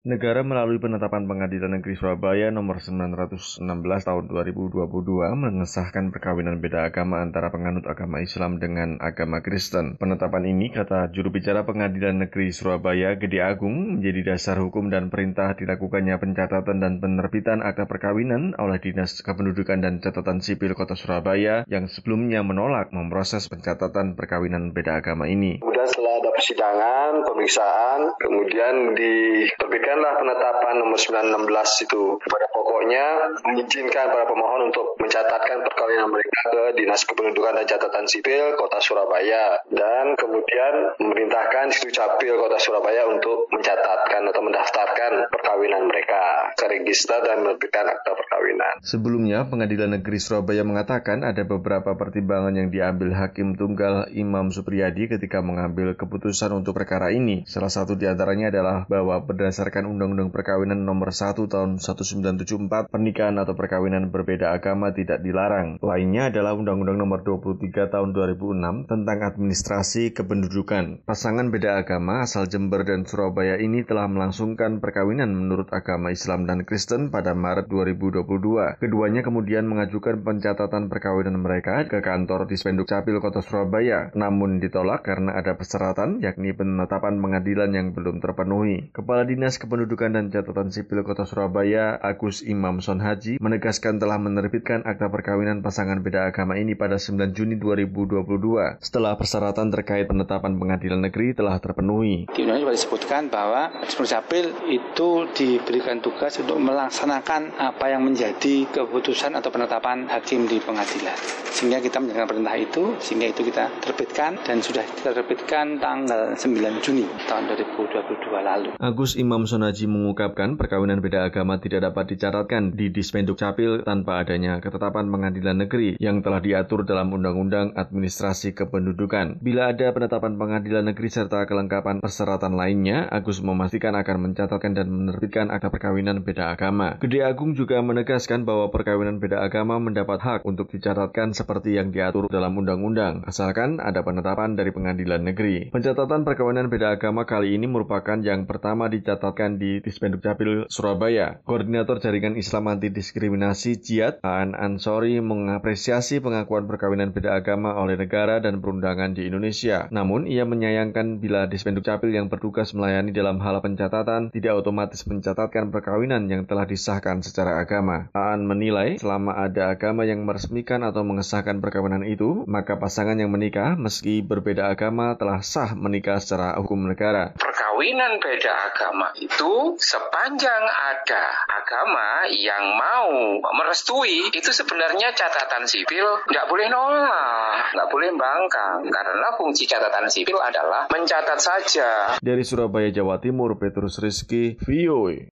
Negara melalui penetapan Pengadilan Negeri Surabaya nomor 916 tahun 2022 mengesahkan perkawinan beda agama antara penganut agama Islam dengan agama Kristen. Penetapan ini, kata juru bicara Pengadilan Negeri Surabaya Gede Agung, menjadi dasar hukum dan perintah dilakukannya pencatatan dan penerbitan akta perkawinan oleh Dinas Kependudukan dan Catatan Sipil Kota Surabaya yang sebelumnya menolak memproses pencatatan perkawinan beda agama ini. Ada persidangan, pemeriksaan, kemudian diterbitkan diberikanlah penetapan nomor 916 itu. Pada pokoknya mengizinkan para pemohon untuk mencatatkan perkawinan mereka ke Dinas Kependudukan dan Catatan Sipil Kota Surabaya dan kemudian memerintahkan Situ Capil Kota Surabaya untuk mencatatkan atau mendaftarkan perkawinan mereka ke register dan menerbitkan akta perkawinan. Sebelumnya, Pengadilan Negeri Surabaya mengatakan ada beberapa pertimbangan yang diambil Hakim Tunggal Imam Supriyadi ketika mengambil keputusan untuk perkara ini. Salah satu di antaranya adalah bahwa berdasarkan Undang-Undang Perkawinan Nomor 1 Tahun 1974, pernikahan atau perkawinan berbeda agama tidak dilarang. Lainnya adalah Undang-Undang Nomor 23 Tahun 2006 tentang Administrasi Kependudukan. Pasangan beda agama asal Jember dan Surabaya ini telah melangsungkan perkawinan menurut agama Islam dan Kristen pada Maret 2022. Keduanya kemudian mengajukan pencatatan perkawinan mereka ke kantor di Spenduk Capil Kota Surabaya, namun ditolak karena ada persyaratan yakni penetapan pengadilan yang belum terpenuhi. Kepala Dinas Kependudukan dan Catatan Sipil Kota Surabaya, Agus Imam Son Haji, menegaskan telah menerbitkan akta perkawinan pasangan beda agama ini pada 9 Juni 2022 setelah persyaratan terkait penetapan pengadilan negeri telah terpenuhi. Di undang disebutkan bahwa Sipil itu diberikan tugas untuk melaksanakan apa yang menjadi keputusan atau penetapan hakim di pengadilan. Sehingga kita menjalankan perintah itu, sehingga itu kita terbitkan dan sudah kita terbitkan tanggal 9 Juni tahun 2022 lalu. Agus Imam Son Haji mengungkapkan perkawinan beda agama tidak dapat dicatatkan di Dispenduk Capil tanpa adanya ketetapan pengadilan negeri yang telah diatur dalam Undang-Undang Administrasi Kependudukan. Bila ada penetapan pengadilan negeri serta kelengkapan persyaratan lainnya, Agus memastikan akan mencatatkan dan menerbitkan akta perkawinan beda agama. Gede Agung juga menegaskan bahwa perkawinan beda agama mendapat hak untuk dicatatkan seperti yang diatur dalam undang-undang, asalkan ada penetapan dari pengadilan negeri. Pencatatan perkawinan beda agama kali ini merupakan yang pertama dicatatkan di Dispenduk Capil Surabaya. Koordinator Jaringan Islam Anti Diskriminasi Jihad, Aan Ansori mengapresiasi pengakuan perkawinan beda agama oleh negara dan perundangan di Indonesia. Namun, ia menyayangkan bila Dispenduk Capil yang bertugas melayani dalam hal pencatatan tidak otomatis mencatatkan perkawinan yang telah disahkan secara agama. Aan menilai selama ada agama yang meresmikan atau mengesahkan perkawinan itu, maka pasangan yang menikah meski berbeda agama telah sah menikah secara hukum negara. Perkawinan beda agama itu sepanjang ada agama yang mau merestui itu sebenarnya catatan sipil nggak boleh nolak, nggak boleh bangkang karena fungsi catatan sipil adalah mencatat saja. Dari Surabaya, Jawa Timur, Petrus Rizky, VOA.